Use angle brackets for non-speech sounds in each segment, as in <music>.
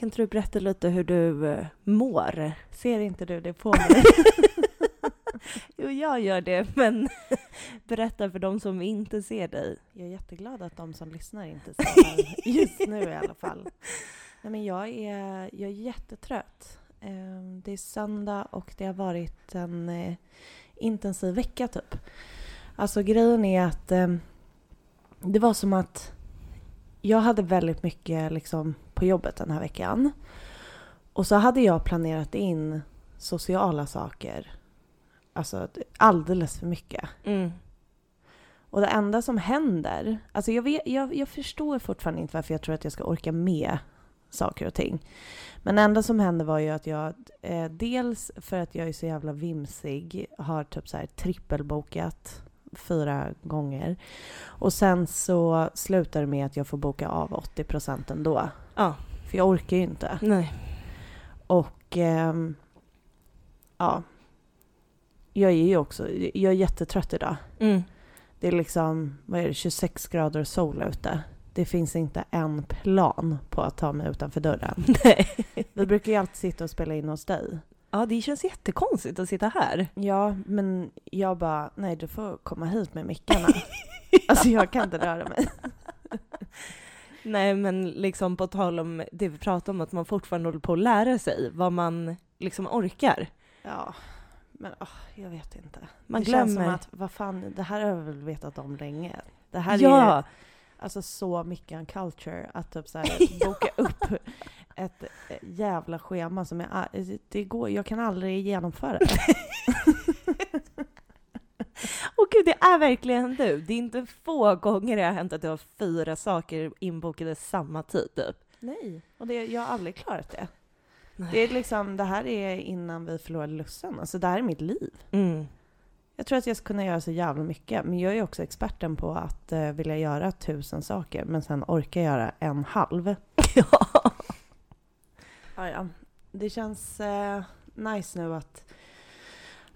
Kan inte du berätta lite hur du eh, mår? Ser inte du det på mig? <laughs> Jo, jag gör det, men <laughs> berätta för de som inte ser dig. Jag är jätteglad att de som lyssnar inte ser mig <laughs> just nu i alla fall. Nej, men jag, är, jag är jättetrött. Ehm, Det är söndag och det har varit en eh, intensiv vecka typ. Alltså grejen är att ehm, det var som att jag hade väldigt mycket liksom, på jobbet den här veckan. Och så hade jag planerat in sociala saker. Alltså alldeles för mycket. Mm. Och det enda som händer, alltså jag, vet, jag, jag förstår fortfarande inte varför jag tror att jag ska orka med saker och ting. Men det enda som hände var ju att jag, eh, dels för att jag är så jävla vimsig, har typ så här trippelbokat fyra gånger. Och sen så slutar det med att jag får boka av 80 procent ändå. Ja, För jag orkar ju inte. nej. Och ehm, ja, jag är ju också, jag är jättetrött idag. Mm. Det är liksom, vad är det, 26 grader sol ute. Det finns inte en plan på att ta mig utanför dörren. <laughs> nej. Vi brukar ju alltid sitta och spela in hos dig. Ja, det känns jättekonstigt att sitta här. Ja, men jag bara, nej du får komma hit med mickarna. Alltså jag kan inte röra mig. <laughs> Nej, men liksom på tal om det vi pratade om, att man fortfarande håller på att lära sig vad man liksom orkar. Ja, men åh, jag vet inte. Man det känns glömmer. som att, vad fan, det här har jag väl vetat om länge. Det här är ja, alltså så mycket en culture att typ så här, <laughs> boka upp ett eh, jävla schema som är, det går, jag kan aldrig genomföra det. <laughs> <laughs> och gud, det är verkligen du. Det är inte få gånger det har hänt att du har fyra saker inbokade samma tid. Typ. Nej, och det, jag har aldrig klarat det. Nej. Det är liksom, det här är innan vi förlorade lusten. Alltså det här är mitt liv. Mm. Jag tror att jag ska kunna göra så jävla mycket, men jag är också experten på att eh, vilja göra tusen saker, men sen orka göra en halv. Ja. <laughs> Ja, ja. Det känns eh, nice nu att,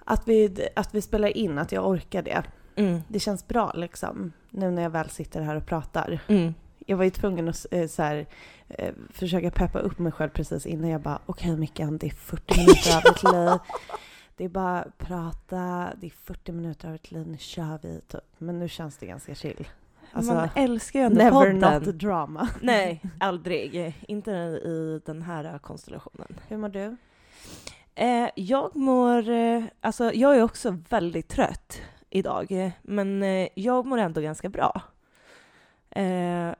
att, vi, att vi spelar in, att jag orkar det. Mm. Det känns bra liksom, nu när jag väl sitter här och pratar. Mm. Jag var ju tvungen att eh, så här, eh, försöka peppa upp mig själv precis innan jag bara, okej okay, Mickan, det är 40 minuter av ditt liv. Det är bara att prata, det är 40 minuter av ditt liv, nu kör vi typ. Men nu känns det ganska chill. Alltså, Man älskar ju ändå never podden. not drama. Nej, aldrig. Inte i den här konstellationen. Hur mår du? Eh, jag mår... Eh, alltså, jag är också väldigt trött idag, eh, men eh, jag mår ändå ganska bra. Eh,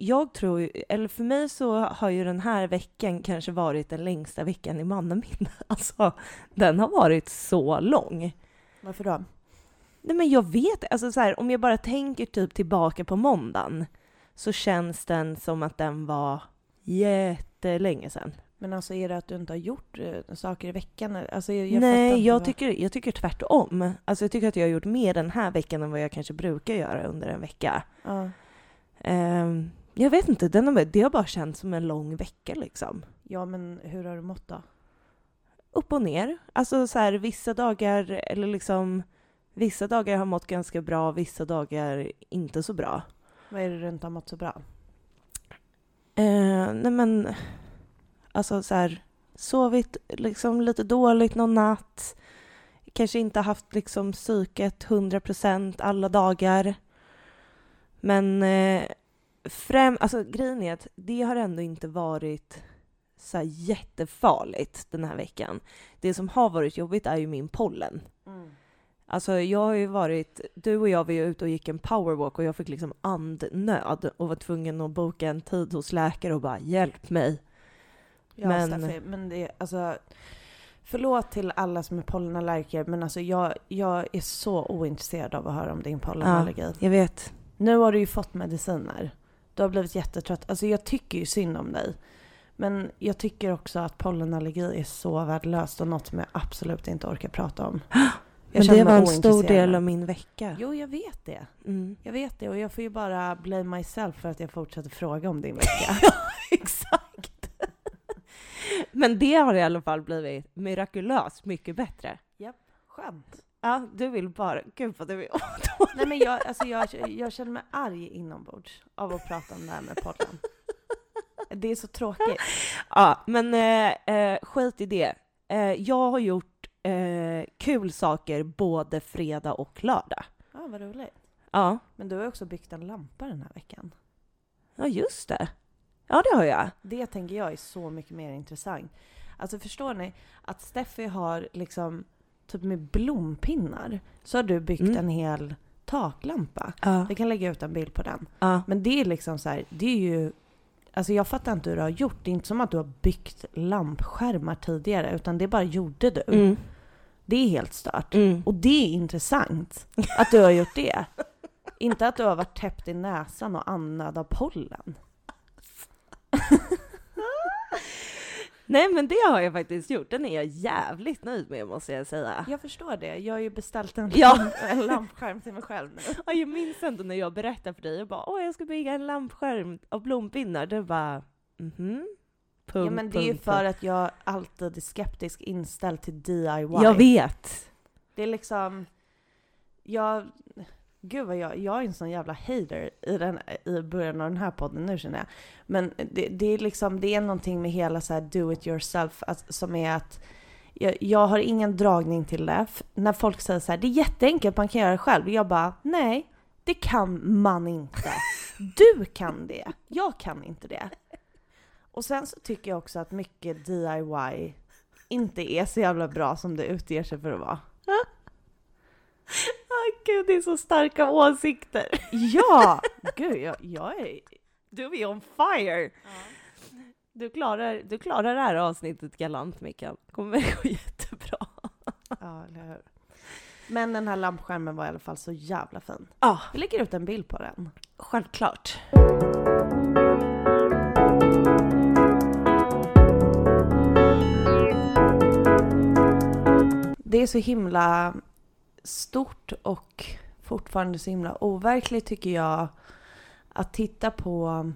jag tror, eller för mig så har ju den här veckan kanske varit den längsta veckan i mannaminne. <laughs> Alltså, den har varit så lång. Varför då? Nej men jag vet alltså så här, om jag bara tänker typ tillbaka på måndagen så känns den som att den var jättelänge sedan. Men alltså är det att du inte har gjort eh, saker i veckan? Alltså, jag, Nej, jag vad- tycker, jag tycker tvärtom. Alltså jag tycker att jag har gjort mer den här veckan än vad jag kanske brukar göra under en vecka. Ja. Ehm, jag vet inte, den har, det har bara känts som en lång vecka liksom. ja, men hur har du mått då? Upp och ner. Alltså så här, vissa dagar, eller liksom Vissa dagar har mått ganska bra, vissa dagar inte så bra. Vad är det du inte har mått så bra? Eh, nej men, alltså så här, sovit liksom lite dåligt någon natt. Kanske inte haft liksom psyket 100% alla dagar. Men eh, främ, alltså grejen är att det har ändå inte varit så jättefarligt den här veckan. Det som har varit jobbigt är ju min pollen. Alltså jag har ju varit, du och jag var ju ute och gick en powerwalk och jag fick liksom andnöd och var tvungen att boka en tid hos läkare och bara hjälp mig. Ja, Men- Steffi, men det alltså... Förlåt till alla som är pollenallergiker, men alltså jag, jag är så ointresserad av att höra om din pollenallergi. Jag vet. Nu har du ju fått mediciner. Du har blivit jättetrött. Alltså jag tycker ju synd om dig. Men jag tycker också att pollenallergi är så värdelöst och något som jag absolut inte orkar prata om. <gasps> Jag Men det var en stor del av min vecka. Jo, jag vet det. Mm. Jag vet det och jag får ju bara blame myself för att jag fortsätter fråga om din <laughs> vecka. Exakt. Men det har i alla fall blivit mirakulöst mycket bättre. Skönt. Ja, du vill bara... Gud vad du är otålig. <laughs> Nej men jag, alltså jag, jag känner mig arg inombords av att prata om det här med podden. Det är så tråkigt. Ja, men eh, eh, skit i det. Eh, jag har gjort eh, kul saker både fredag och lördag. Ja, vad roligt. Ja, Men du har också byggt en lampa den här veckan. ja just det. Ja, det har jag. Det tänker jag är så mycket mer intressant. Alltså förstår ni att Steffi har liksom typ med blompinnar så har du byggt Mm. en hel taklampa. Ja. Vi kan lägga ut en bild på den. ja. Men det är liksom så här, det är ju Alltså jag fattar inte hur du har gjort. Det är inte som att du har byggt lampskärmar tidigare utan det bara gjorde du. Mm. Det är helt stört. Mm. Och det är intressant att du har gjort det. <laughs> inte att du har varit täppt i näsan och andad av pollen. <laughs> Nej, men det har jag faktiskt gjort. Den är jag jävligt nöjd med måste jag säga. Jag förstår det. Jag har ju beställt en, Ja. lamp, <laughs> en lampskärm till mig själv nu. Ja, jag minns ändå när jag berättade för dig, jag bara åh jag ska bygga en lampskärm av blompinnar. Du bara mhm. Punkt, Ja men det är ju för att jag alltid är skeptisk inställd till DIY. Jag vet. Det är liksom... Jag... Gud vad jag... Jag är en sån jävla hater i, den, i början av den här podden nu känner jag. Men det, det är liksom... Det är någonting med hela så här do it yourself att, som är att jag, jag har ingen dragning till det. F- när folk säger så här, det är jätteenkelt, man kan göra det själv. Jag bara, nej, det kan man inte. <laughs> Du kan det, jag kan inte det. Och sen så tycker jag också att mycket DIY inte är så jävla bra som det utger sig för att vara. <laughs> Åh gud, det är så starka åsikter. Ja! <laughs> Gud, jag, jag är... Du är on fire. Du klarar, du klarar det här avsnittet galant Mikael. kommer gå <laughs> jättebra. Ja, eller hur? Men den här lampskärmen var i alla fall så jävla fin. Ja, Vi lägger ut en bild på den. självklart. Det är så himla stort och fortfarande så himla overkligt tycker jag att titta på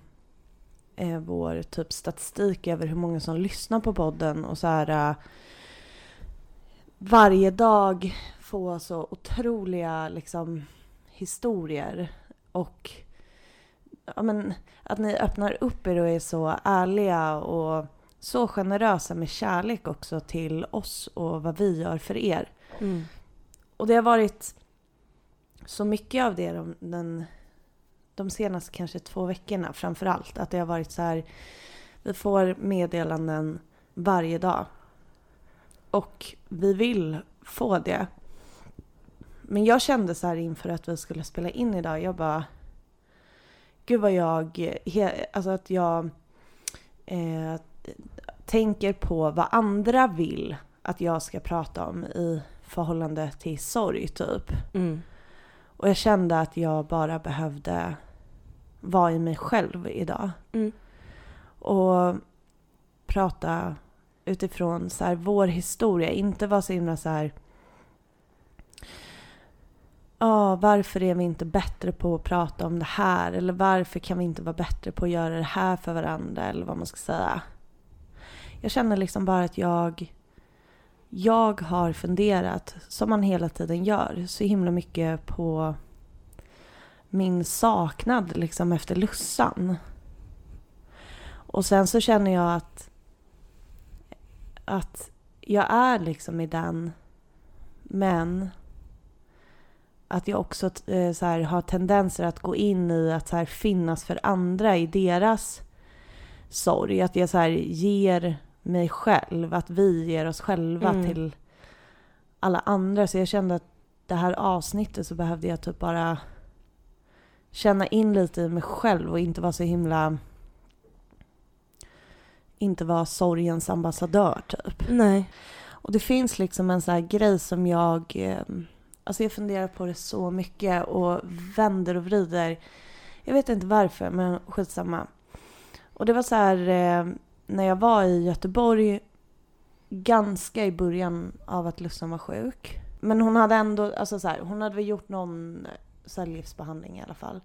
eh, vår typ statistik över hur många som lyssnar på podden och så här eh, varje dag få så otroliga liksom historier och ja, men, att ni öppnar upp er och är så ärliga och så generösa med kärlek också till oss och vad vi gör för er. Mm. Och det har varit så mycket av det de, den, de senaste kanske två veckorna framför allt. Att det har varit så här, vi får meddelanden varje dag. Och vi vill få det. Men jag kände så här inför att vi skulle spela in idag, jag bara... Gud vad jag... Alltså att jag eh, tänker på vad andra vill att jag ska prata om i förhållande till sorg typ. Mm. Och jag kände att jag bara behövde vara i mig själv idag. Mm. Och prata utifrån så här, vår historia. Inte vara så himla så här... Ja, varför är vi inte bättre på att prata om det här? Eller varför kan vi inte vara bättre på att göra det här för varandra? Eller vad man ska säga. Jag känner liksom bara att jag... Jag har funderat, som man hela tiden gör, så himla mycket på min saknad liksom efter Lussan. Och sen så känner jag att, att jag är liksom i den, men att jag också eh, så här, har tendenser att gå in i att så här, finnas för andra i deras sorg. Att jag så här, ger mig själv, att vi ger oss själva Mm. till alla andra. Så jag kände att det här avsnittet så behövde jag typ bara känna in lite i mig själv och inte vara så himla... Inte vara sorgens ambassadör typ. Nej. Och det finns liksom en sån här grej som jag... Eh, alltså jag funderar på det så mycket och vänder och vrider. Jag vet inte varför, men skitsamma. Och det var så här eh, när jag var i Göteborg ganska i början av att Lussan var sjuk. Men hon hade ändå, alltså så här, hon hade väl gjort någon cellgiftsbehandling i alla fall.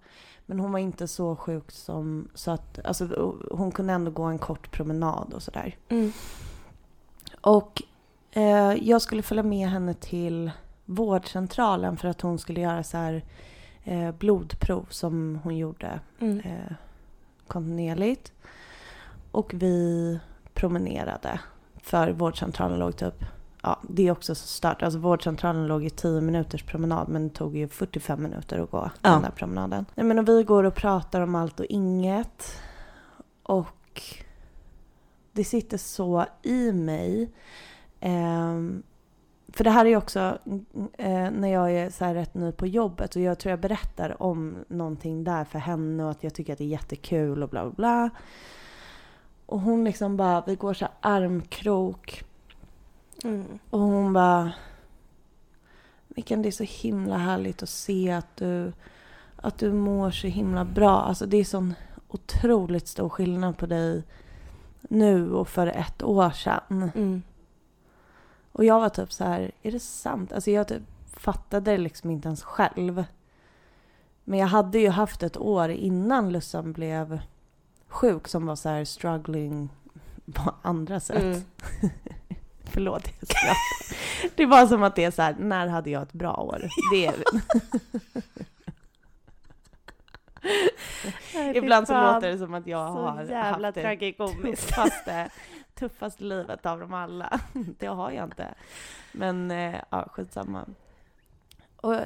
Men hon var inte så sjuk som, så att, alltså hon kunde ändå gå en kort promenad och sådär. Mm. Och eh, jag skulle följa med henne till vårdcentralen för att hon skulle göra så här eh, blodprov som hon gjorde Mm. eh, kontinuerligt. Och vi promenerade. För vårdcentralen låg typ, ja det är också så stört. Alltså vårdcentralen låg i 10 minuters promenad men det tog ju 45 minuter att gå Ja. den där promenaden. Nej, men och vi går och pratar om allt och inget. Och det sitter så i mig. Ehm, för det här är ju också eh, när jag är så här rätt ny på jobbet och jag tror jag berättar om någonting där för henne och att jag tycker att det är jättekul och bla bla bla. Och hon liksom bara, vi går så armkrok Mm. och hon bara Mikael det är så himla härligt att se att du, att du mår så himla bra. Alltså det är sån otroligt stor skillnad på dig nu och för ett år sedan. Mm. Och jag var typ så här, är det sant? Alltså jag typ fattade det liksom inte ens själv. Men jag hade ju haft ett år innan Lussan blev sjuk som var så här struggling på andra sätt. Mm. <laughs> Förlåt, jag skrattar. Det var som att det är så här, när hade jag ett bra år? Det är... <laughs> Ibland så låter det som att jag så har jävla haft det tuffaste, tuffaste livet av dem alla. <laughs> Det har jag inte. Men eh, ja, skitsamma. Och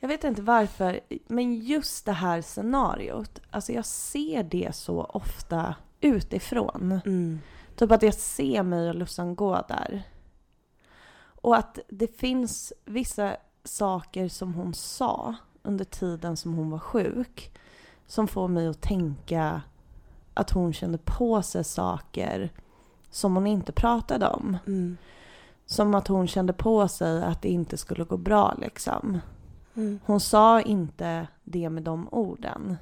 jag vet inte varför, men just det här scenariot, alltså jag ser det så ofta utifrån. Mm. Typ att jag ser mig och Lussan gå där. Och att det finns vissa saker som hon sa under tiden som hon var sjuk som får mig att tänka att hon kände på sig saker som hon inte pratade om. Mm. Som att hon kände på sig att det inte skulle gå bra liksom. Mm. Hon sa inte det med de orden.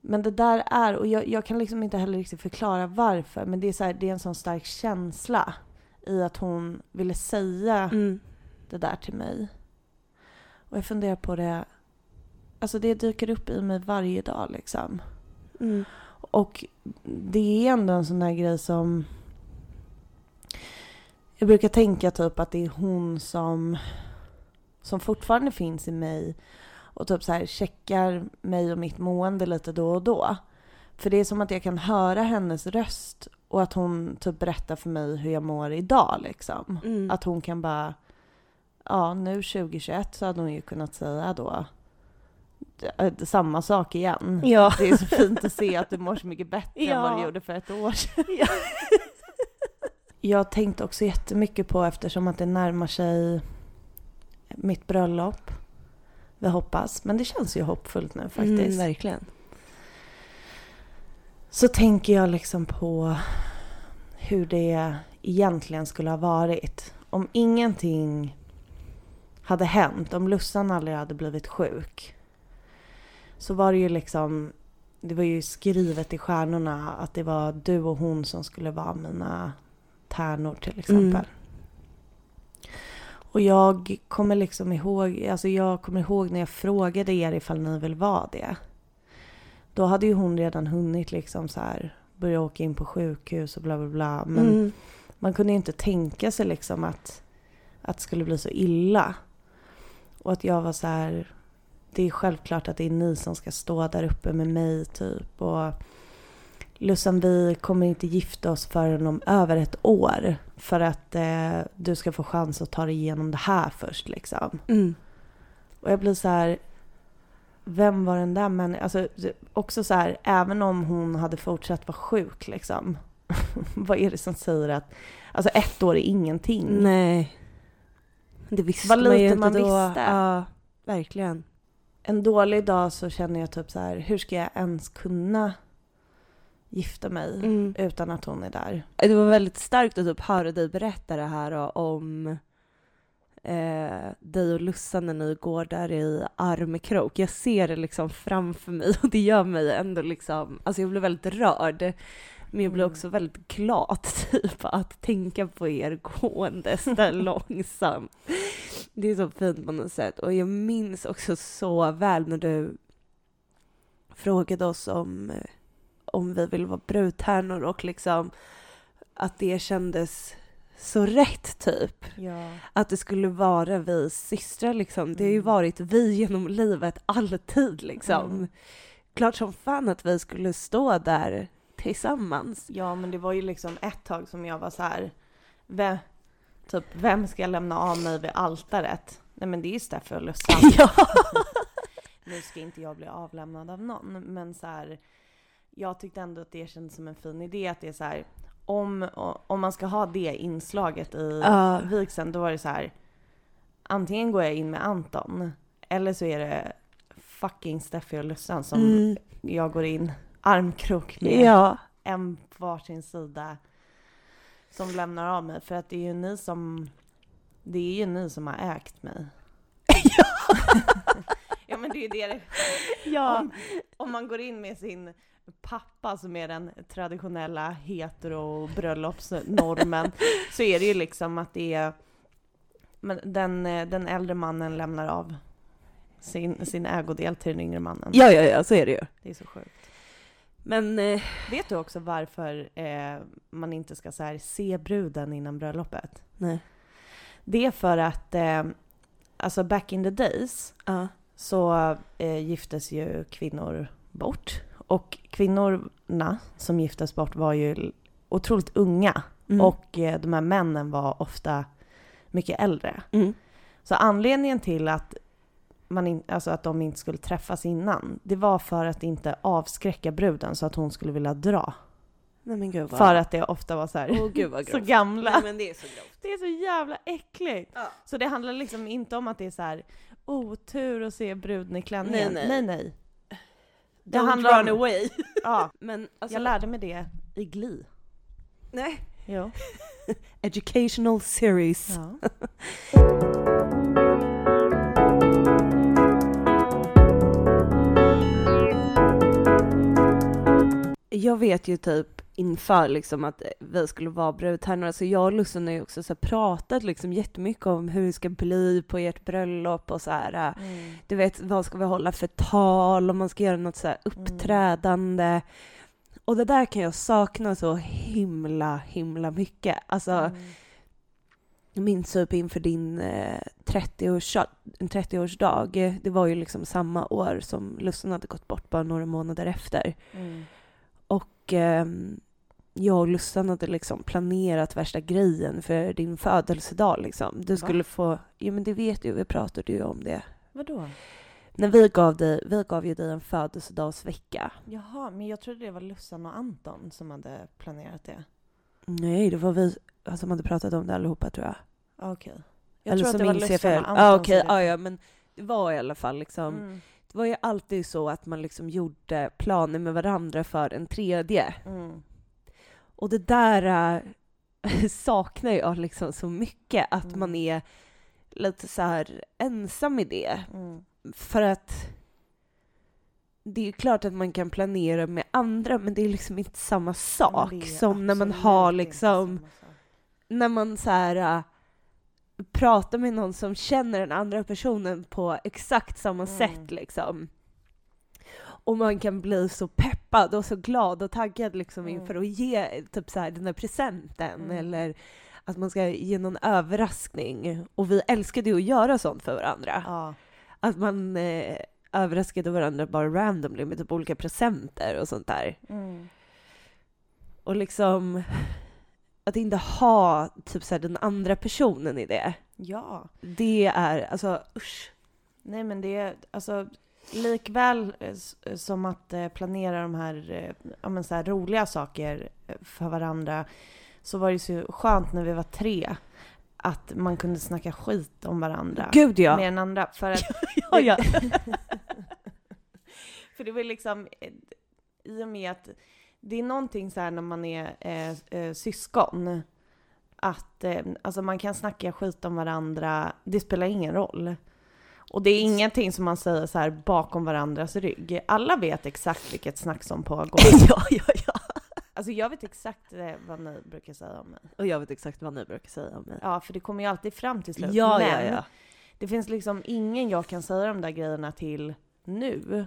Men det där är, och jag, jag kan liksom inte heller riktigt förklara varför, men det är, så här, det är en sån stark känsla i att hon ville säga Mm. det där till mig. Och jag funderar på det, alltså det dyker upp i mig varje dag liksom. Mm. Och det är ändå en sån där grej som... Jag brukar tänka typ att det är hon som, som fortfarande finns i mig och typ så här checkar mig och mitt mående lite då och då. För det är som att jag kan höra hennes röst och att hon typ berättar för mig hur jag mår idag liksom. Mm. Att hon kan bara, ja nu 2021 så hade hon ju kunnat säga då eh, samma sak igen. Ja. Det är så fint att se att du mår så mycket bättre än vad Ja. du gjorde för ett år sedan. Ja. <laughs> Jag tänkte också jättemycket på eftersom att det närmar sig mitt bröllop. Vi hoppas, men det känns ju hoppfullt nu faktiskt. Mm, verkligen. Så tänker jag liksom på hur det egentligen skulle ha varit. Om ingenting hade hänt, om Lussan aldrig hade blivit sjuk. Så var det ju liksom, det var ju skrivet i stjärnorna att det var du och hon som skulle vara mina tärnor till exempel. Mm. Och jag kommer liksom ihåg, alltså jag kommer ihåg när jag frågade er ifall ni vill vara det. Då hade ju hon redan hunnit liksom så här börja åka in på sjukhus och bla bla bla. Men Mm. man kunde ju inte tänka sig liksom att, att det skulle bli så illa. Och att jag var så här, det är självklart att det är ni som ska stå där uppe med mig typ. Och Lussan, vi kommer inte gifta oss förrän om över ett år. För att eh, du ska få chans att ta dig igenom det här först liksom. Mm. Och jag blir så här, vem var den där människan? Alltså också så här, även om hon hade fortsatt vara sjuk liksom. <laughs> vad är det som säger att, alltså ett år är ingenting. Nej. Det visste Vad man ju inte man då. visste. Ja, verkligen. En dålig dag så känner jag typ så här, hur ska jag ens kunna gifta mig Mm. utan att hon är där? Det var väldigt starkt att typ höra dig berätta det här då, om eh, dig och Lussan när ni går där i armkrok. Jag ser det liksom framför mig och det gör mig ändå liksom, alltså jag blir väldigt rörd. Men jag blir Mm. också väldigt glad <laughs> typ att tänka på er gåendes där <laughs> långsamt. Det är så fint på något sätt. Och jag minns också så väl när du frågade oss om, eh, om vi vill vara brudtärnor och liksom att det kändes så rätt typ. Ja. Att det skulle vara vi systrar liksom. Det har ju Mm. varit vi genom livet alltid liksom. Mm. Klart som fan att vi skulle stå där tillsammans. ja, men det var ju liksom ett tag som jag var så här. Vem, typ, vem ska jag lämna av mig vid altaret? Nej men det är ju Steffi och Lussan. <laughs> ja. <laughs> nu ska inte jag bli avlämnad av någon, men så här, jag tyckte ändå att det kändes som en fin idé att det är så här, om, om man ska ha det inslaget i Ja. vigseln, då var det så här, antingen går jag in med Anton, eller så är det fucking Steffi och Lussan som Mm. jag går in armkrok med, Ja. en på varsin sida, som lämnar av mig, för att det är ju ni som, det är ju ni som har ägt mig. ja <laughs> men det är ju det Ja. om, om man går in med sin pappa som är den traditionella hetero-bröllopsnormen <laughs> så är det ju liksom att det är den, eh, den äldre mannen lämnar av sin, sin ägodel till den yngre mannen. ja, ja, ja, så är det ju. Det är så sjukt. Men eh, Vet du också varför eh, man inte ska så här, se bruden innan bröllopet? nej. Det är för att, eh, alltså back in the days, Ja. så eh, giftes ju kvinnor bort. Och kvinnorna som giftes bort var ju otroligt unga. Mm. Och eh, de här männen var ofta mycket äldre. Mm. Så anledningen till att, man in, alltså att de inte skulle träffas innan, det var för att inte avskräcka bruden så att hon skulle vilja dra. Nej vad... För att det ofta var så här, vad <laughs> så gamla. Nej men det är så grovt. Det är så jävla äckligt. Ja. Så det handlar liksom inte om att det är så här otur att se bruden i klänningen. Nej, nej. nej. nej. Det handlar run om- away. <laughs> Ja, Men alltså... jag lärde mig det i Gli. Nej. Jo. <laughs> Educational series. Ja. Jag vet ju typ inför liksom att vi skulle vara brudtärnor, så jag och Lussan har ju också så pratat liksom jättemycket om hur det ska bli på ert bröllop och så här. Mm. Du vet, vad ska vi hålla för tal, om man ska göra något så här uppträdande. Och det där kan jag sakna så himla, himla mycket. Alltså, Mm. jag minns typ inför din eh, 30-årsdag, 30-årsdag, det var ju liksom samma år som Lussan hade gått bort, bara några månader efter. Mm. Och ehm, jag och Lussan hade liksom planerat värsta grejen för din födelsedag liksom. Du Va? skulle få, ja men det vet du, vi pratade ju om det. Vadå? När vi gav dig, vi gav ju dig en födelsedagsvecka. Jaha, men jag trodde det var Lussan och Anton som hade planerat det. Nej, det var vi som hade pratat om det allihopa tror jag. Okej. Jag Eller tror att det var Lussan och Anton som okej, hade- ja, ja men det var i alla fall liksom, Mm. det var ju alltid så att man liksom gjorde planer med varandra för en tredje. Mm. Och det där äh, <laughs> saknar jag liksom så mycket, att Mm. man är lite så här ensam i det. Mm. För att det är ju klart att man kan planera med andra, men det är liksom inte samma sak som när man har liksom, när man så här äh, pratar med någon som känner den andra personen på exakt samma Mm. sätt liksom. Och man kan bli så peppad och så glad och taggad liksom Mm. inför att ge typ så här, den där presenten Mm. eller att man ska ge någon överraskning. Och vi älskade ju att göra sånt för varandra. Ja. Att man eh, överraskade varandra bara randomly med typ olika presenter och sånt där. Mm. Och liksom att inte ha typ så här, den andra personen i det. Ja. Det är alltså usch. Nej men det är alltså likväl eh, s- som att eh, planera de här, eh, ja, men så här roliga saker eh, för varandra så var det så skönt när vi var tre att man kunde snacka skit om varandra Gud ja. med den andra. För att <laughs> ja, ja. <laughs> För det var liksom, eh, i och med att det är någonting så här när man är eh, eh, syskon, att eh, alltså man kan snacka skit om varandra, det spelar ingen roll. Och det är ingenting som man säger så här bakom varandras rygg. Alla vet exakt vilket snack som pågår. <laughs> ja, ja, ja. Alltså jag vet exakt eh, vad ni brukar säga om mig. Och jag vet exakt vad ni brukar säga om mig. Ja, för det kommer ju alltid fram till slut. Ja, Men ja, ja. det finns liksom ingen jag kan säga de där grejerna till nu.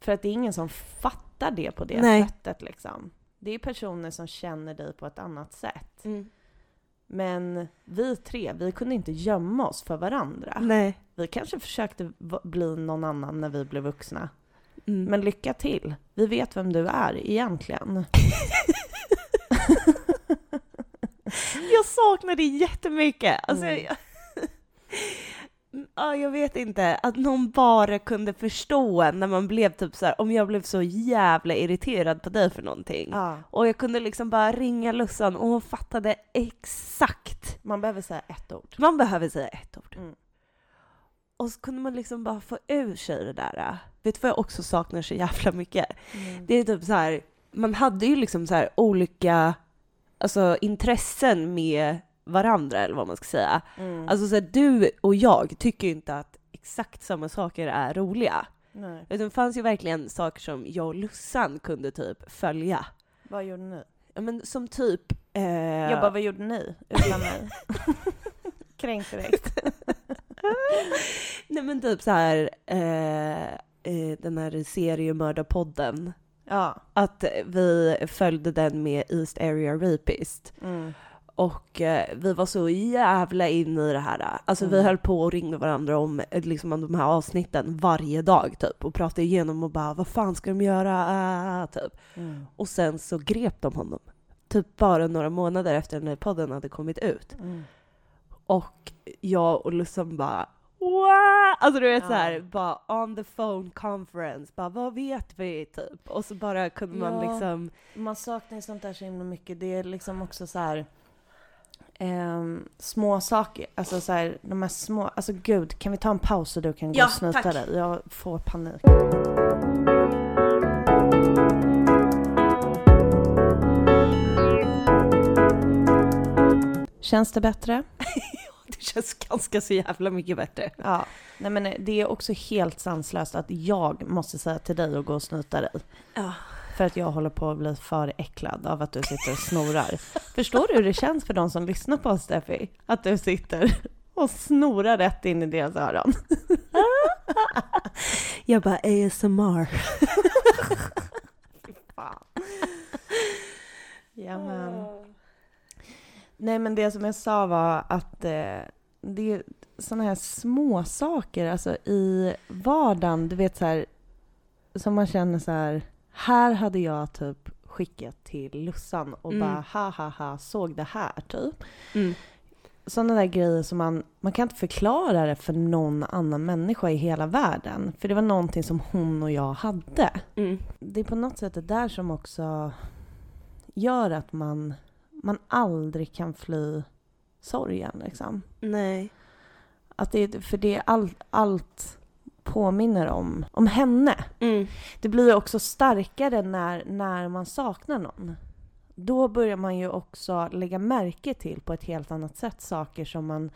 För att det är ingen som fattar det på det Nej. sättet liksom. Det är personer som känner dig på ett annat sätt. Mm. Men vi tre, vi kunde inte gömma oss för varandra. Nej. Vi kanske försökte bli någon annan när vi blev vuxna. Mm. Men lycka till. Vi vet vem du är egentligen. <laughs> Jag saknar det jättemycket. Alltså, Mm. jag, <laughs> ja, jag vet inte, att någon bara kunde förstå en när man blev typ så här, om jag blev så jävla irriterad på dig för någonting. Ja. Och jag kunde liksom bara ringa Lussan och hon fattade exakt. Man behöver säga ett ord. Man behöver säga ett ord. Mm. Och så kunde man liksom bara få ur sig det där. Vet du vad jag också saknar så jävla mycket? Mm. Det är typ så här, man hade ju liksom så här olika alltså, intressen med varandra eller vad man ska säga. Mm. Alltså så här, du och jag tycker ju inte att exakt samma saker är roliga. Nej. Utan det fanns ju verkligen saker som jag och Lussan kunde typ följa. Vad gjorde ni? Ja men som typ... Eh, Jag bara, vad gjorde ni utan mig? <laughs> Kränkt direkt. <laughs> Nej men typ så här eh, eh, den här seriemördarpodden. Ja. Att vi följde den med East Area Rapist. Mm. Och eh, vi var så jävla inne i det här. Alltså vi Mm. höll på och ringde varandra om eh, liksom, om de här avsnitten varje dag typ. Och pratade igenom och bara vad fan ska de göra? Typ. Mm. Och sen så grep de honom. Typ bara några månader efter den här podden hade kommit ut. Mm. Och jag och Lussan bara Wow! Alltså du vet Ja. så här, bara on the phone conference, bara vad vet vi typ? Och så bara kunde man Ja. liksom, Man saknar ju sånt där så himla mycket. Det är liksom också så här ehm, små saker. Alltså så här, de här små, alltså gud, kan vi ta en paus så du kan gå Ja, och snuta dig? Jag får panik. Känns det bättre? <laughs> det känns ganska så jävla mycket bättre. Ja. Nej men det är också helt sanslöst att jag måste säga till dig att gå och snuta dig. Ja. För att jag håller på att bli för äcklad av att du sitter och snorar. <laughs> Förstår du hur det känns för de som lyssnar på oss, Steffi? Att du sitter och snorar rätt in i deras öron. <laughs> Jag bara ASMR. Fan. Jamen. Nej men det som jag sa var att eh, det är sådana här små saker alltså i vardagen, du vet så här, som man känner så här, här hade jag typ skickat till Lussan och Mm. bara ha ha ha, såg det här typ. Mm. Sådana där grejer som man, man kan inte förklara det för någon annan människa i hela världen. För det var någonting som hon och jag hade Mm. det är på något sätt det där som också gör att man, man aldrig kan fly sorgen. Liksom. Nej. Att det, för det är all, allt påminner om, om henne. Mm. Det blir också starkare när, när man saknar någon. Då börjar man ju också lägga märke till på ett helt annat sätt saker som man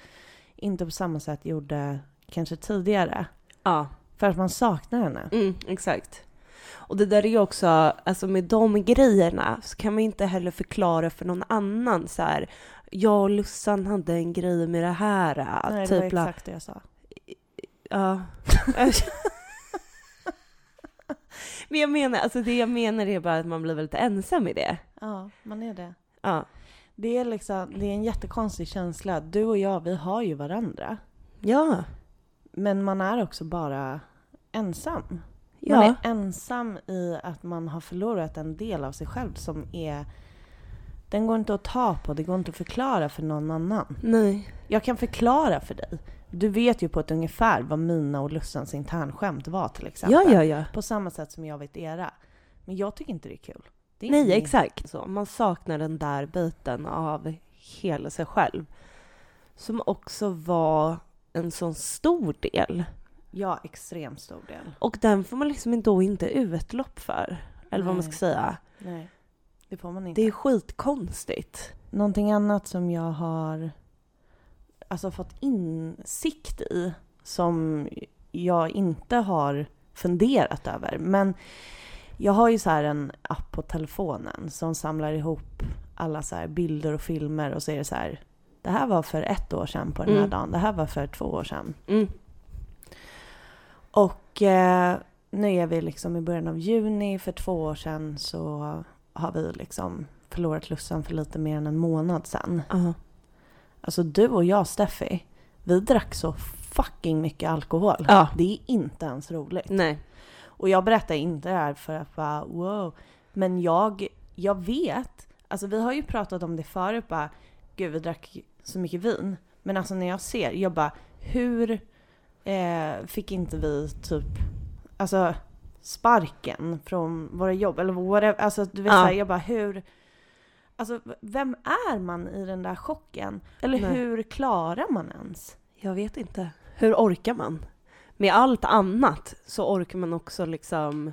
inte på samma sätt gjorde kanske tidigare. Ja. För att man saknar henne. Mm, exakt. Och det där är ju också, alltså med de grejerna så kan man inte heller förklara för någon annan så här. Jag och Lussan hade en grej med det här. Nej, det typ var la- exakt det jag sa. Ja. <laughs> Men jag menar, alltså det jag menar är bara att man blir väldigt ensam i det. Ja, man är det. Ja. Det är, liksom, det är en jättekonstig känsla. Du och jag, vi har ju varandra. Ja. Men man är också bara ensam. Man Ja. är ensam i att man har förlorat en del av sig själv som är... Den går inte att ta på, det går inte att förklara för någon annan. Nej. Jag kan förklara för dig. Du vet ju på ett ungefär vad mina och Lussans internskämt var till exempel. Ja, ja, ja. På samma sätt som jag vet era. Men jag tycker inte det är kul. Det är Nej, inte min- exakt. Så man saknar den där biten av hela sig själv. Som också var en sån stor del. Ja, extremt stor del. Och den får man liksom då inte utlopp för. Eller vad man ska Nej. säga. Nej, det får man inte. Det är skitkonstigt. Någonting annat som jag har alltså, fått insikt i som jag inte har funderat över. Men jag har ju så här en app på telefonen som samlar ihop alla så bilder och filmer och så är det så här. Det här var för ett år sedan på den här Mm. dagen. Det här var för två år sedan. Mm. Och eh, nu är vi liksom i början av juni. För två år sedan så har vi liksom förlorat Lussan för lite mer än en månad sedan. Ja. Alltså du och jag, Steffi, vi drack så fucking mycket alkohol. Ja. Det är inte ens roligt. Nej. Och jag berättar inte det här för att bara wow. Men jag, jag vet, alltså vi har ju pratat om det förut bara, gud vi drack så mycket vin. Men alltså när jag ser, jag bara, hur eh, fick inte vi typ, alltså sparken från våra jobb eller whatever, alltså du vet Ja. såhär, jag bara hur, alltså vem är man i den där chocken? Eller Nej. hur klarar man ens? Jag vet inte. Hur orkar man? Med allt annat så orkar man också liksom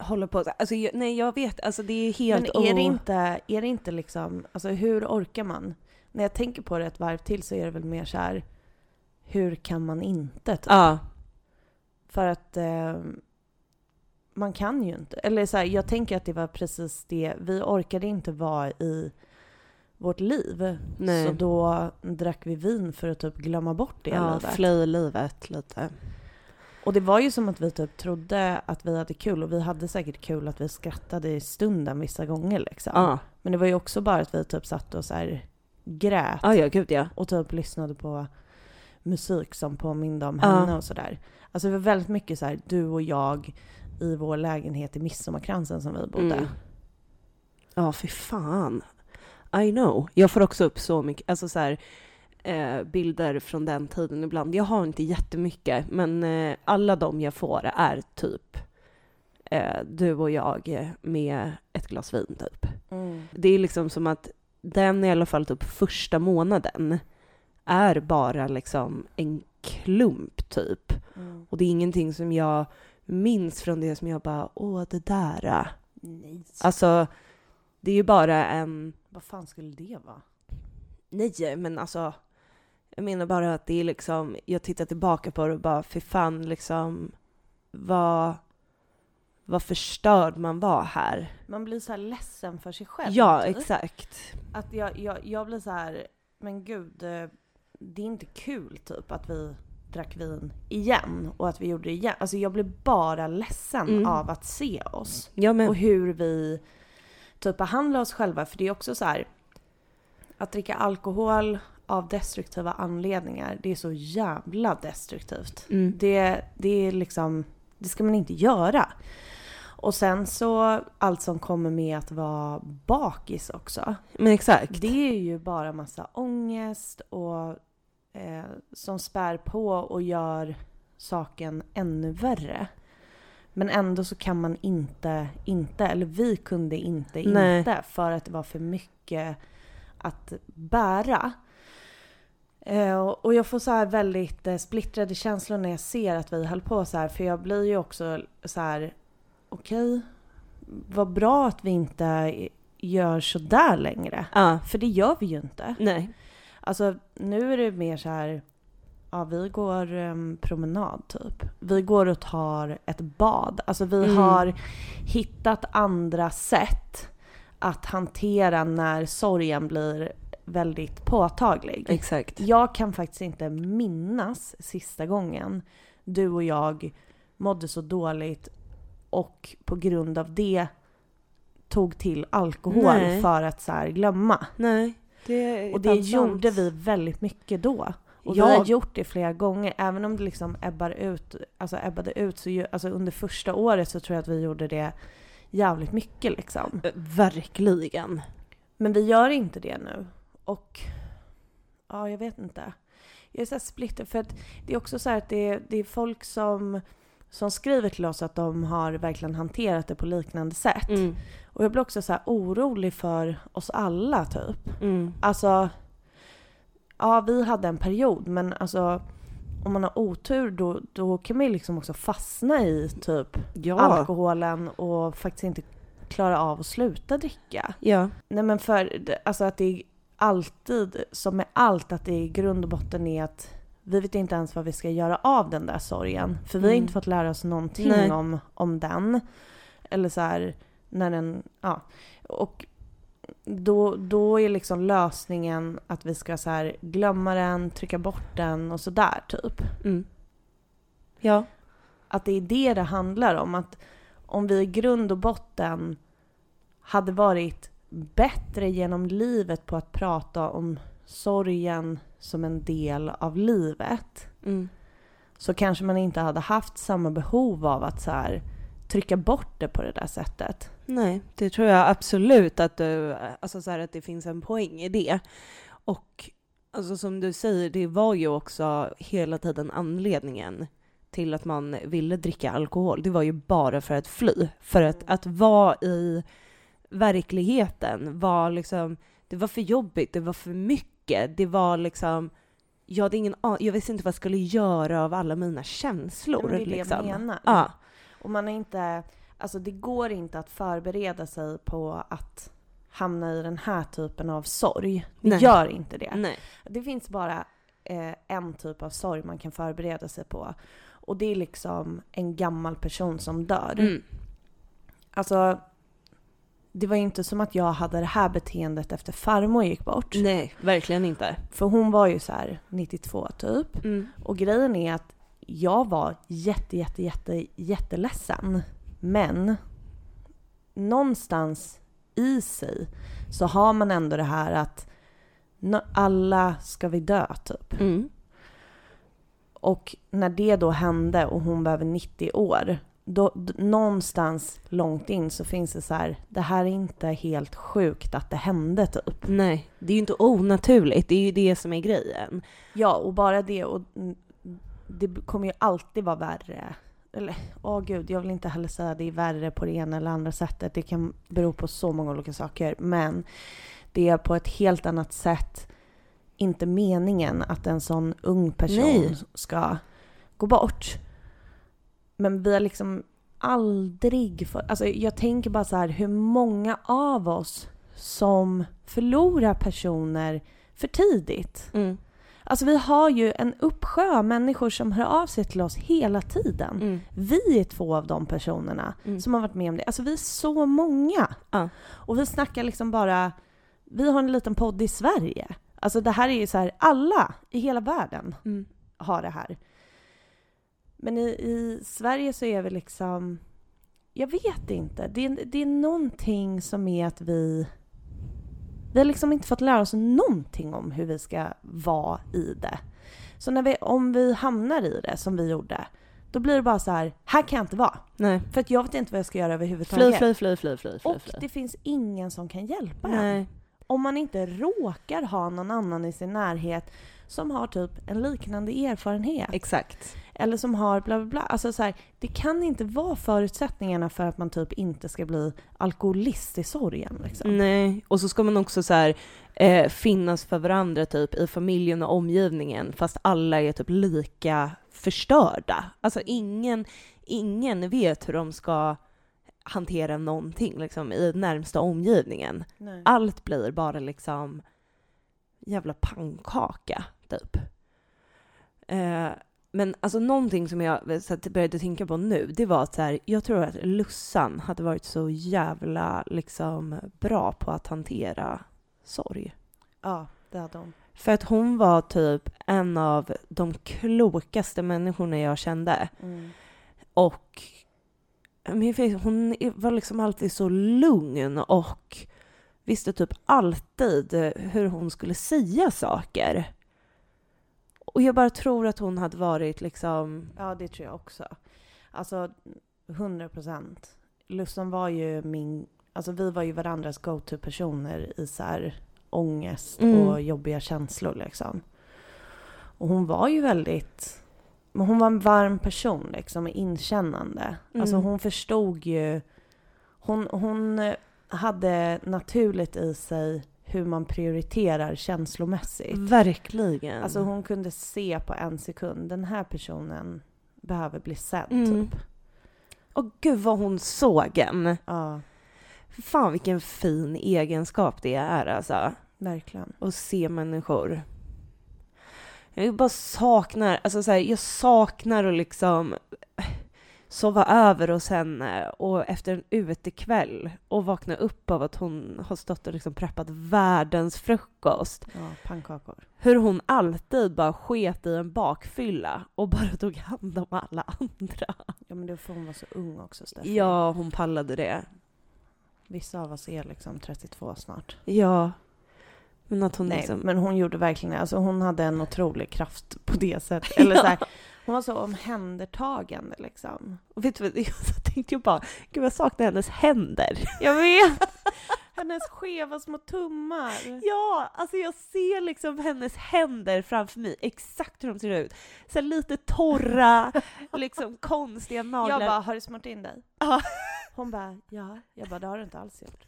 hålla på. Alltså, jag, nej, jag vet. Alltså det är helt... Men är det inte, är det inte liksom, alltså hur orkar man? När jag tänker på det ett varv till så är det väl mer så här, hur kan man inte? Typ? Ja. För att eh, man kan ju inte. Eller så här, jag tänker att det var precis det, vi orkade inte vara i vårt liv. Nej. Så då drack vi vin för att typ glömma bort det ja, livet. fly livet lite. Och det var ju som att vi typ trodde att vi hade kul och vi hade säkert kul att vi skrattade i stunden vissa gånger liksom. Ja. Men det var ju också bara att vi typ satt och så här grät Ja, ja, gud ja. och typ lyssnade på musik som påminde om Ja. henne och sådär. Alltså det var väldigt mycket så här, du och jag i vår lägenhet i Midsommarkransen som vi bodde. Mm. Ja, fy fan. I know. Jag får också upp så mycket, alltså så här, eh, bilder från den tiden ibland. Jag har inte jättemycket, men eh, alla de jag får är typ eh, du och jag med ett glas vin typ. Mm. Det är liksom som att den i alla fall typ första månaden är bara liksom en klump typ. Mm. Och det är ingenting som jag minns från det som jag bara, åh det där. äh." Nej. Alltså, det är ju bara en, Vad fan skulle det vara? nej men alltså, jag menar bara att det är liksom, jag tittar tillbaka på det och bara, för fan liksom, vad, vad förstörd man var här. Man blir så här ledsen för sig själv. Ja, typ. exakt. Att jag, jag, jag blir så här, men gud, eh, det är inte kul typ att vi drack vin igen och att vi gjorde det igen. Alltså jag blir bara ledsen Mm. av att se oss. Ja men, Och hur vi typ behandlar oss själva. För det är också så här, att dricka alkohol av destruktiva anledningar, det är så jävla destruktivt. mm, Det, det är liksom, det ska man inte göra. Och sen så allt som kommer med att vara bakis också. men exakt. Det är ju bara massa ångest och eh, som spär på och gör saken ännu värre. Men ändå så kan man inte, inte, eller vi kunde inte, Nej. inte för att det var för mycket att bära. Eh, och- jag får så här väldigt eh, splittrade känslor när jag ser att vi höll på så här. För jag blir ju också så här, okej, vad bra att vi inte gör så där längre. Ja, För det gör vi ju inte. nej. Alltså nu är det mer så här, ja vi går em, promenad typ. Vi går och tar ett bad. Alltså vi Mm. har hittat andra sätt att hantera när sorgen blir väldigt påtaglig. Exakt. Jag kan faktiskt inte minnas sista gången du och jag mådde så dåligt och på grund av det tog till alkohol Nej. för att så glömma. Nej. Det Och det sant. gjorde vi väldigt mycket då. Och vi har Jag- gjort det flera gånger, även om det liksom ebbar ut, alltså ebbade ut så ju, alltså under första året så tror jag att vi gjorde det jävligt mycket liksom. Eh, Verkligen. Men vi gör inte det nu. Och ja, jag vet inte. Jag är så splitter för att det är också så att det är, det är folk som, som skriver till oss att de har verkligen hanterat det på liknande sätt. Mm. Och jag blir också så här orolig för oss alla typ. Mm. Alltså, ja vi hade en period men alltså om man har otur då, då kan man ju liksom också fastna i typ Ja. alkoholen och faktiskt inte klara av att sluta dricka. Ja. Nej men för alltså att det är alltid, som med allt, att det i grund och botten är att vi vet inte ens vad vi ska göra av den där sorgen. För vi har Mm. inte fått lära oss någonting Nej. om, om den. Eller så här, när den, ja. Och då, då är liksom lösningen att vi ska så här glömma den, trycka bort den och sådär typ. Mm. Ja. Att det är det det handlar om. Att om vi i grund och botten hade varit bättre genom livet på att prata om sorgen som en del av livet Mm. så kanske man inte hade haft samma behov av att så här, trycka bort det på det där sättet. Nej, det tror jag absolut att, du, alltså så här, att det finns en poäng i det. Och alltså som du säger, det var ju också hela tiden anledningen till att man ville dricka alkohol. Det var ju bara för att fly. För att, att vara i verkligheten var liksom, det var för jobbigt, det var för mycket, det var liksom jag, hade ingen, jag visste inte vad jag skulle göra av alla mina känslor. Men det är det liksom. jag menar. Ja. Och man är inte, alltså det går inte att förbereda sig på att hamna i den här typen av sorg. Det Nej. gör inte det. Nej. Det finns bara eh, en typ av sorg man kan förbereda sig på. Och det är liksom en gammal person som dör. Mm. Alltså, det var inte som att jag hade det här beteendet efter farmor gick bort. Nej, verkligen inte. För hon var ju så här 92 typ. Mm. Och grejen är att jag var jätte, jätte, jätte, jätteledsen. Men någonstans i sig så har man ändå det här att alla ska vi dö typ. Mm. Och när det då hände och hon var över 90 år, då, någonstans långt in så finns det så här, det här är inte helt sjukt att det hände typ. Nej, det är ju inte onaturligt. Det är ju det som är grejen. Ja, och bara det och det kommer ju alltid vara värre. Eller, åh gud, jag vill inte heller säga att det är värre på det ena eller andra sättet. Det kan bero på så många olika saker. Men det är på ett helt annat sätt inte meningen att en sån ung person Nej. ska gå bort. Men vi har liksom aldrig fått... Alltså jag tänker bara så här hur många av oss som förlorar personer för tidigt. Mm. Alltså vi har ju en uppsjö av människor som hör av sig till oss hela tiden. Mm. Vi är två av de personerna Mm. som har varit med om det. Alltså vi är så många. Ja. Och vi snackar liksom bara, vi har en liten podd i Sverige. Alltså det här är ju så här, alla i hela världen Mm. har det här. Men i, i Sverige så är vi liksom, jag vet inte. Det, är- det är någonting som är att vi, vi har liksom inte fått lära oss någonting om hur vi ska vara i det. Så när vi, om vi hamnar i det som vi gjorde, då blir det bara så här, här kan jag inte vara. Nej. För att jag vet inte vad jag ska göra överhuvudtaget. fly, fly, fly, fly, fly. Och det finns ingen som kan hjälpa en. Nej. Om man inte råkar ha någon annan i sin närhet som har typ en liknande erfarenhet. Exakt. Eller som har bla bla bla. Alltså så här, det kan inte vara förutsättningarna för att man typ inte ska bli alkoholist i sorgen. Liksom. Nej, och så ska man också så här, eh, finnas för varandra typ i familjen och omgivningen fast alla är typ lika förstörda. Alltså ingen, ingen vet hur de ska hantera någonting liksom i närmsta omgivningen. Nej. Allt blir bara liksom jävla pannkaka typ. Eh, men alltså någonting som jag så att började tänka på nu, det var att så här, jag tror att Lussan hade varit så jävla liksom bra på att hantera sorg. Ja, det hade hon. För att hon var typ en av de klokaste människorna jag kände. Mm. Och men hon var liksom alltid så lugn och visste typ alltid hur hon skulle säga saker. Och jag bara tror att hon hade varit liksom... Ja, det tror jag också. Alltså, 100 procent. Lussan var ju min... Alltså vi var ju varandras go-to-personer i så här ångest Mm. och jobbiga känslor liksom. Och hon var ju väldigt... Men hon var en varm person liksom, och inkännande. Alltså Mm. hon förstod ju... Hon, hon hade naturligt i sig hur man prioriterar känslomässigt. Verkligen. Alltså hon kunde se på en sekund, den här personen behöver bli sedd Mm. typ. Och gud vad hon såg en. Ja, Fan vilken fin egenskap det är alltså. verkligen. och se människor. Jag bara saknar, alltså så här, jag saknar att liksom sova över hos henne och efter en utekväll och vakna upp av att hon har stått och liksom preppat världens frukost. Ja, pannkakor. Hur hon alltid bara sket i en bakfylla och bara tog hand om alla andra. Ja men det var för hon var så ung också Steffi. Ja, hon pallade det. Vissa av oss är liksom 32 snart. Ja. Men att hon Nej, liksom... men hon gjorde verkligen. Alltså hon hade en otrolig kraft på det sättet. <laughs> Eller så här, hon var så omhändertagande liksom. Och vet du vad, <laughs> jag tänkte ju bara, gud jag saknar hennes händer. <laughs> Jag vet! Hennes skeva små tummar. Ja, alltså jag ser liksom hennes händer framför mig, exakt hur de ser ut. Så lite torra, <laughs> liksom konstiga naglar. Jag bara, har du smort in dig? Ja. Hon bara, ja. Jag bara, det har du inte alls gjort.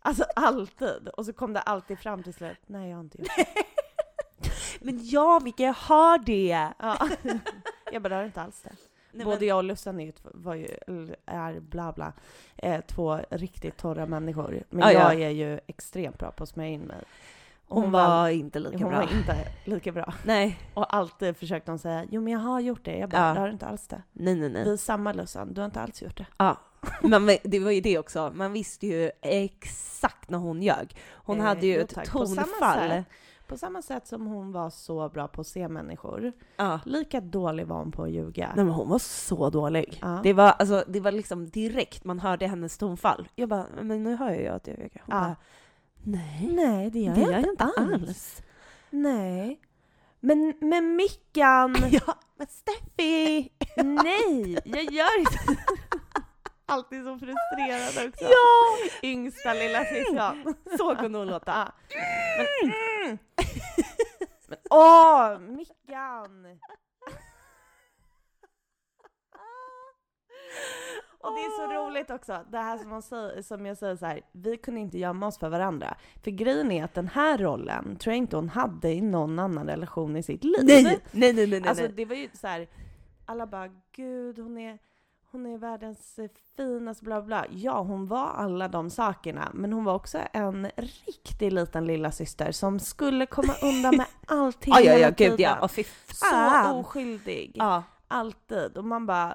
Alltså alltid. Och så kom det alltid fram till slut, nej jag har inte gjort det. <laughs> Men ja, Micke, jag har det! Ja. <laughs> Jag du inte alls det. Nej, Både men, jag och Lussan är, ju, var ju, är bla bla, eh, två riktigt torra människor. Men Ja, ja. jag är ju extremt bra på att smörja in mig. Och hon, var inte lika hon bra. var inte lika bra. <laughs> Nej. Och alltid försökte hon säga, jo men jag har gjort det. Jag bara, Ja. det har du inte alls det. Nej, nej, nej. Vi är samma Lussan, du har inte alls gjort det. Ja. Men det var ju det också, man visste ju exakt när hon ljög. Hon Eh, hade ju jo, ett tack. Tonfall. På samma sätt som hon var så bra på att se människor, Ja. lika dålig var hon på att ljuga. Nej men hon var så dålig. Ja. Det, var, alltså, det var liksom direkt man hörde hennes tonfall. Jag bara, men nu hör jag att jag ljuger. Hon Ja. bara, nej. Nej, det gör Det jag, gör jag inte alls. alls. Nej. Men, men Mickan! <laughs> Ja, men Steffi! <laughs> Nej, jag gör inte <laughs> Alltid så frustrerad också. Ja! Yngsta lilla syskon. Så kunde hon låta. Ja. Men, åh, Mickan! Och det är så roligt också, det här som, man säger, som jag säger så här, vi kunde inte gömma oss för varandra. För grejen är att den här rollen tror jag inte hon hade i någon annan relation i sitt liv. Nej, nej, nej, nej, nej. Alltså det var ju så här, alla bara gud hon är, hon är världens eh, finaste bla bla. Ja, hon var alla de sakerna, men hon var också en riktig liten lilla syster som skulle komma undan med <laughs> allting Ja, ja, ja, gud ja. fy Så fan. oskyldig. Ja. Alltid. Och man bara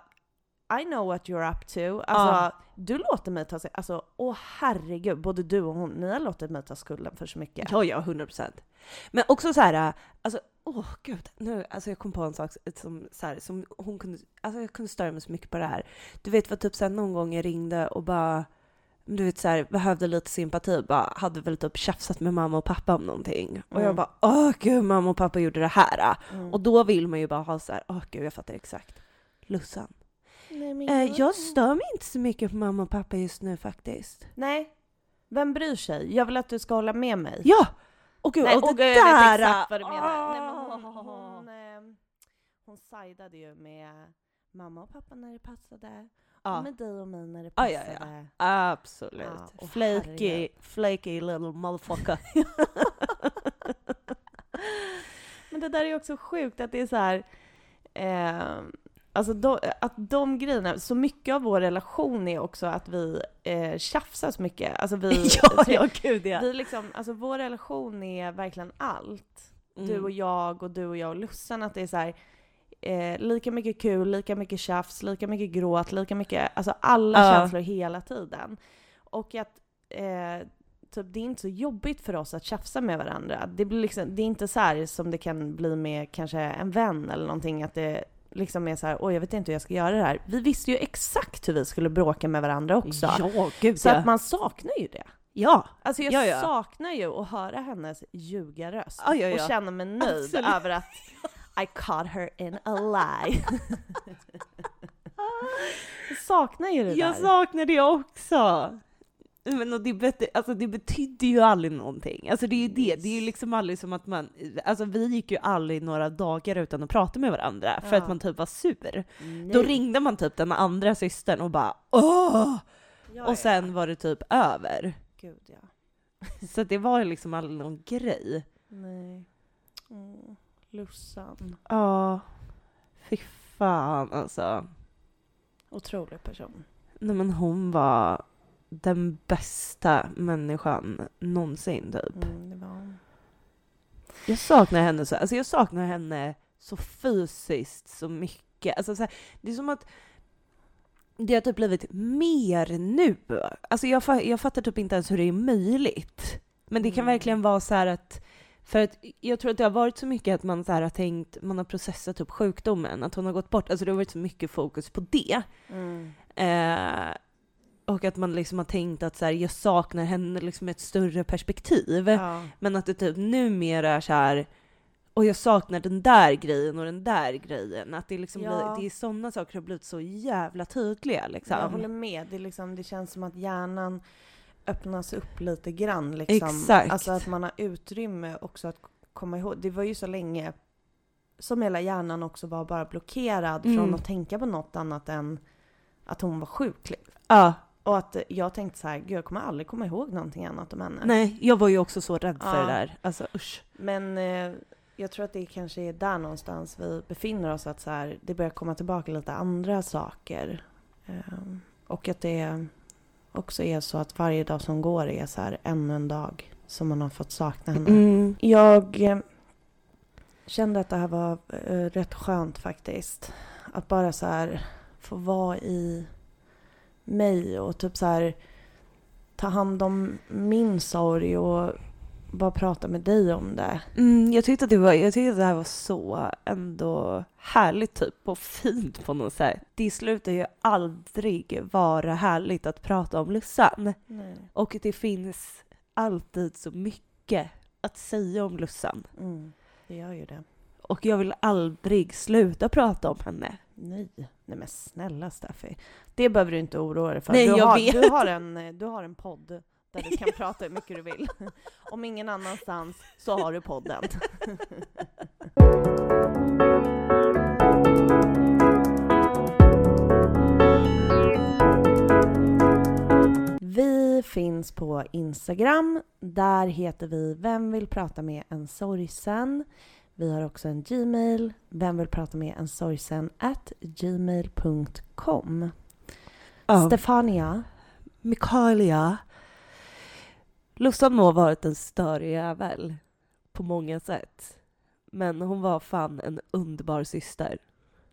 I know what you're up to. Alltså, Ja. Du låter mig ta sig, alltså åh herregud, både du och hon, ni har låtit mig ta skulden för så mycket. Ja, ja, 100 procent. Men också så här, alltså, åh gud, nu, alltså jag kom på en sak som, så här, som hon kunde, alltså jag kunde störa mig så mycket på det här. Du vet vad typ här, någon gång jag ringde och bara, du vet så här, behövde lite sympati, bara hade väl typ tjafsat med mamma och pappa om någonting. Och jag Mm. bara, åh gud, mamma och pappa gjorde det här. Mm. Och då vill man ju bara ha så här, åh gud, jag fattar exakt. Lussan. Nej, Eh, jag stör mig inte så mycket på mamma och pappa just nu faktiskt. Nej. Vem bryr sig? Jag vill att du ska hålla med mig. Ja! Och gud, Nej, och det och gud, jag vet där! exakt vad du menar. Nej, men hon, hon, hon sidade ju med mamma och pappa när det passade. Ja. Och med dig och mig när det passade. ja, ja. Absolut. Ja, flaky, flaky little motherfucker. <laughs> <laughs> Men det där är också sjukt att det är så här... Eh, alltså de, att de grejerna, så mycket av vår relation är också att vi eh, tjafsar så mycket. Alltså vi, <laughs> ja, <laughs> ja, gud ja. vi liksom, alltså vår relation är verkligen allt. Mm. Du och jag och du och jag och Lussan, att det är så här, eh, lika mycket kul, lika mycket tjafs, lika mycket gråt, lika mycket, alltså alla Ja. känslor hela tiden. Och att eh, typ, det är inte så jobbigt för oss att tjafsa med varandra. Det, blir liksom, det är inte så här som det kan bli med kanske en vän eller någonting, att det liksom är så här, oj jag vet inte hur jag ska göra det här. Vi visste ju exakt hur vi skulle bråka med varandra också. Ja, gud Så ja. att man saknar ju det. ja. Alltså jag Ja, ja. saknar ju att höra hennes ljugarröst Ja, och känna mig nöjd Absolut. över att I caught her in a lie. <laughs> jag saknar ju det Jag där. saknar det också. Men och det, bet- alltså det betydde ju aldrig någonting. Alltså det är ju det, det är ju liksom aldrig som att man, alltså vi gick ju aldrig några dagar utan att prata med varandra för Ja. att man typ var sur. Nej. Då ringde man typ den andra systern och bara åh! Ja, Och sen var det typ över. Gud ja. Så det var ju liksom aldrig någon grej. Nej. Mm. Lussan. Ja, fy fan alltså. Otrolig person. Nej men hon var den bästa människan någonsin typ. Mm, var. Jag saknar henne så, alltså jag saknar henne så fysiskt så mycket. Alltså så här, det är som att det har typ blivit mer nu. Alltså jag, jag fattar typ inte ens hur det är möjligt. Men det kan Mm. verkligen vara så här att för att jag tror att det har varit så mycket att man så har tänkt, man har processat upp sjukdomen, att hon har gått bort. Alltså det har varit så mycket fokus på det. Mm. Eh, och att man liksom har tänkt att så här, jag saknar henne liksom ett större perspektiv. Ja. Men att det typ numera är så här, och jag saknar den där grejen och den där grejen. Att det, liksom Ja. blir, det är sådana saker har blivit så jävla tydliga liksom. Jag håller med. Det, liksom, det känns som att hjärnan öppnas upp lite grann. Liksom. Exakt. Alltså att man har utrymme också att komma ihåg. Det var ju så länge som hela hjärnan också var bara blockerad Mm. från att tänka på något annat än att hon var sjuk. liksom. Ja, Och att jag tänkte så här, gud jag kommer aldrig komma ihåg någonting annat om henne. nej, jag var ju också så rädd för Ja. det där. Alltså usch. Men eh, jag tror att det kanske är där någonstans vi befinner oss, att så här, det börjar komma tillbaka lite andra saker. Eh, och att det också är så att varje dag som går är så här ännu en dag som man har fått sakna henne. Mm. Jag eh, kände att det här var eh, rätt skönt faktiskt. Att bara så här få vara i mig och typ så här ta hand om min sorg och bara prata med dig om det. Mm, jag, tyckte att det var, jag tyckte att det här var så ändå härligt typ och fint på något sätt. Det slutar ju aldrig vara härligt att prata om Lussan. Nej. Och det finns alltid så mycket att säga om Lussan. Mm, det gör ju det. Och jag vill aldrig sluta prata om henne. Nej, nej men snälla Steffi. Det behöver du inte oroa dig för. Nej, du, jag har, vet. Du, har en, eh, du har en podd där du kan <laughs> prata hur mycket du vill. <laughs> Om ingen annanstans så har du podden. <laughs> Vi finns på Instagram. Där heter vi Vem vill prata med en sorgsen? Vi har också en Gmail. Vem vill prata med en sorgsen? at gmail.com. Ja. Stefania. Mikaelia. Lussan må ha varit en störig jävel på många sätt. Men hon var fan en underbar syster.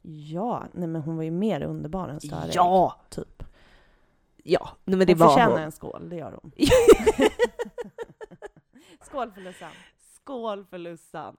Ja, nej men hon var ju mer underbar än störig. Ja! Typ. Ja, nej men det hon var förtjänar hon. en skål, det gör hon. <laughs> skål för Lussan. Skål för Lussan!